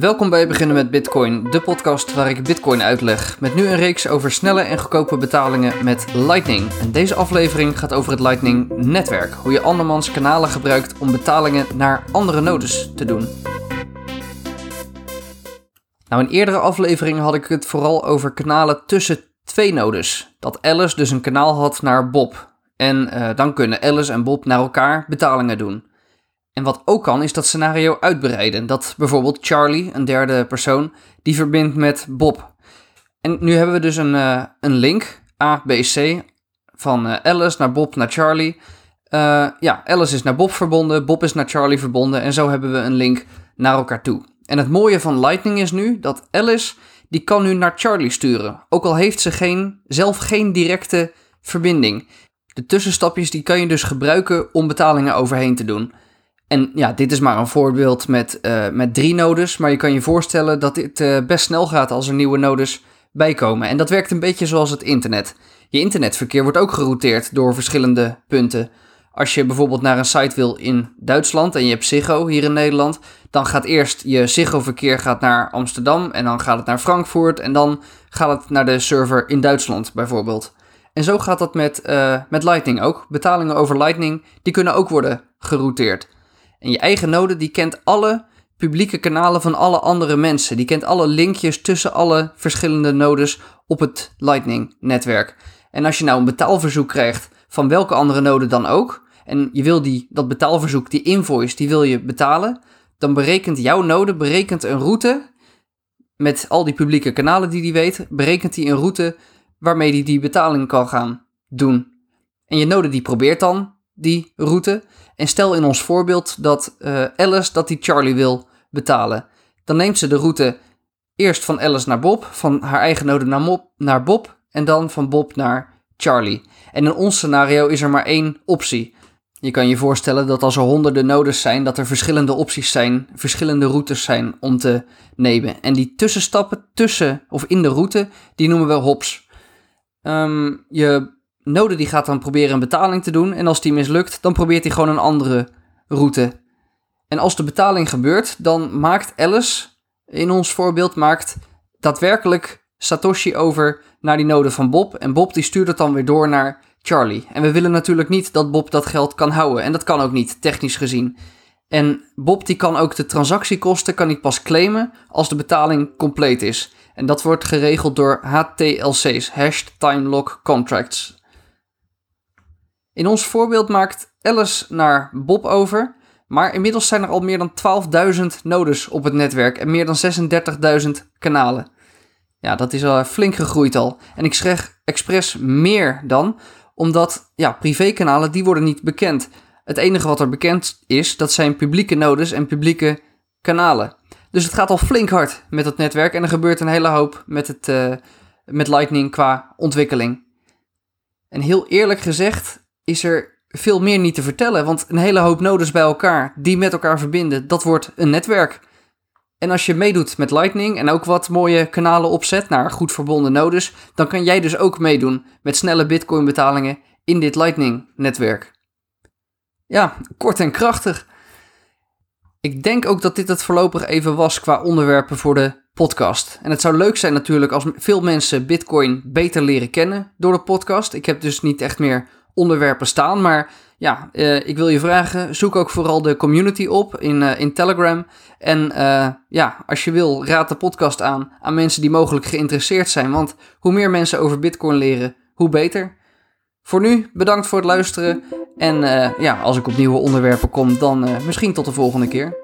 Welkom bij Beginnen met Bitcoin, de podcast waar ik Bitcoin uitleg. Met nu een reeks over snelle en goedkope betalingen met Lightning. En deze aflevering gaat over het Lightning-netwerk. Hoe je andermans kanalen gebruikt om betalingen naar andere nodes te doen. Nou, in eerdere afleveringen had ik het vooral over kanalen tussen twee nodes. Dat Alice dus een kanaal had naar Bob. En uh, dan kunnen Alice en Bob naar elkaar betalingen doen. En wat ook kan, is dat scenario uitbreiden. Dat bijvoorbeeld Charlie, een derde persoon, die verbindt met Bob. En nu hebben we dus een, uh, een link, A, B, C, van uh, Alice naar Bob naar Charlie. Uh, ja, Alice is naar Bob verbonden, Bob is naar Charlie verbonden en zo hebben we een link naar elkaar toe. En het mooie van Lightning is nu dat Alice, die kan nu naar Charlie sturen. Ook al heeft ze geen, zelf geen directe verbinding. De tussenstapjes die kan je dus gebruiken om betalingen overheen te doen. En ja, dit is maar een voorbeeld met, uh, met drie nodes, maar je kan je voorstellen dat dit uh, best snel gaat als er nieuwe nodes bijkomen. En dat werkt een beetje zoals het internet. Je internetverkeer wordt ook gerouteerd door verschillende punten. Als je bijvoorbeeld naar een site wil in Duitsland en je hebt Ziggo hier in Nederland, dan gaat eerst je Ziggo-verkeer gaat naar Amsterdam en dan gaat het naar Frankfurt en dan gaat het naar de server in Duitsland bijvoorbeeld. En zo gaat dat met, uh, met Lightning ook. Betalingen over Lightning die kunnen ook worden gerouteerd. En je eigen node die kent alle publieke kanalen van alle andere mensen. Die kent alle linkjes tussen alle verschillende nodes op het Lightning-netwerk. En als je nou een betaalverzoek krijgt van welke andere node dan ook, en je wil die, dat betaalverzoek, die invoice, die wil je betalen, dan berekent jouw node berekent een route met al die publieke kanalen die die weet, berekent hij een route waarmee hij die betaling kan gaan doen. En je node die probeert dan die route. En stel in ons voorbeeld dat uh, Alice dat die Charlie wil betalen. Dan neemt ze de route eerst van Alice naar Bob, van haar eigen node naar, naar Bob en dan van Bob naar Charlie. En in ons scenario is er maar één optie. Je kan je voorstellen dat als er honderden nodes zijn, dat er verschillende opties zijn, verschillende routes zijn om te nemen. En die tussenstappen tussen of in de route, die noemen we hops. Um, je Node die gaat dan proberen een betaling te doen en als die mislukt, dan probeert hij gewoon een andere route. En als de betaling gebeurt, dan maakt Alice, in ons voorbeeld, maakt daadwerkelijk Satoshi over naar die node van Bob. En Bob die stuurt het dan weer door naar Charlie. En we willen natuurlijk niet dat Bob dat geld kan houden. En dat kan ook niet, technisch gezien. En Bob die kan ook de transactiekosten kan niet pas claimen als de betaling compleet is. En dat wordt geregeld door HTLC's, Hashed Time Lock Contracts. In ons voorbeeld maakt Alice naar Bob over, maar inmiddels zijn er al meer dan 12.000 nodes op het netwerk en meer dan 36.000 kanalen. Ja, dat is al flink gegroeid al. En ik zeg expres meer dan, omdat ja, privékanalen die worden niet bekend. Het enige wat er bekend is, dat zijn publieke nodes en publieke kanalen. Dus het gaat al flink hard met het netwerk en er gebeurt een hele hoop met, het, uh, met Lightning qua ontwikkeling. En heel eerlijk gezegd, is er veel meer niet te vertellen. Want een hele hoop nodes bij elkaar die met elkaar verbinden, dat wordt een netwerk. En als je meedoet met Lightning en ook wat mooie kanalen opzet naar goed verbonden nodes, dan kan jij dus ook meedoen met snelle Bitcoin betalingen in dit Lightning netwerk. Ja, kort en krachtig. Ik denk ook dat dit het voorlopig even was qua onderwerpen voor de podcast. En het zou leuk zijn natuurlijk als veel mensen Bitcoin beter leren kennen door de podcast. Ik heb dus niet echt meer onderwerpen staan. Maar ja, uh, ik wil je vragen, zoek ook vooral de community op in, uh, in Telegram. En uh, ja, als je wil, raad de podcast aan aan mensen die mogelijk geïnteresseerd zijn. Want hoe meer mensen over Bitcoin leren, hoe beter. Voor nu, bedankt voor het luisteren. En ja, als ik op nieuwe onderwerpen kom, dan misschien tot de volgende keer.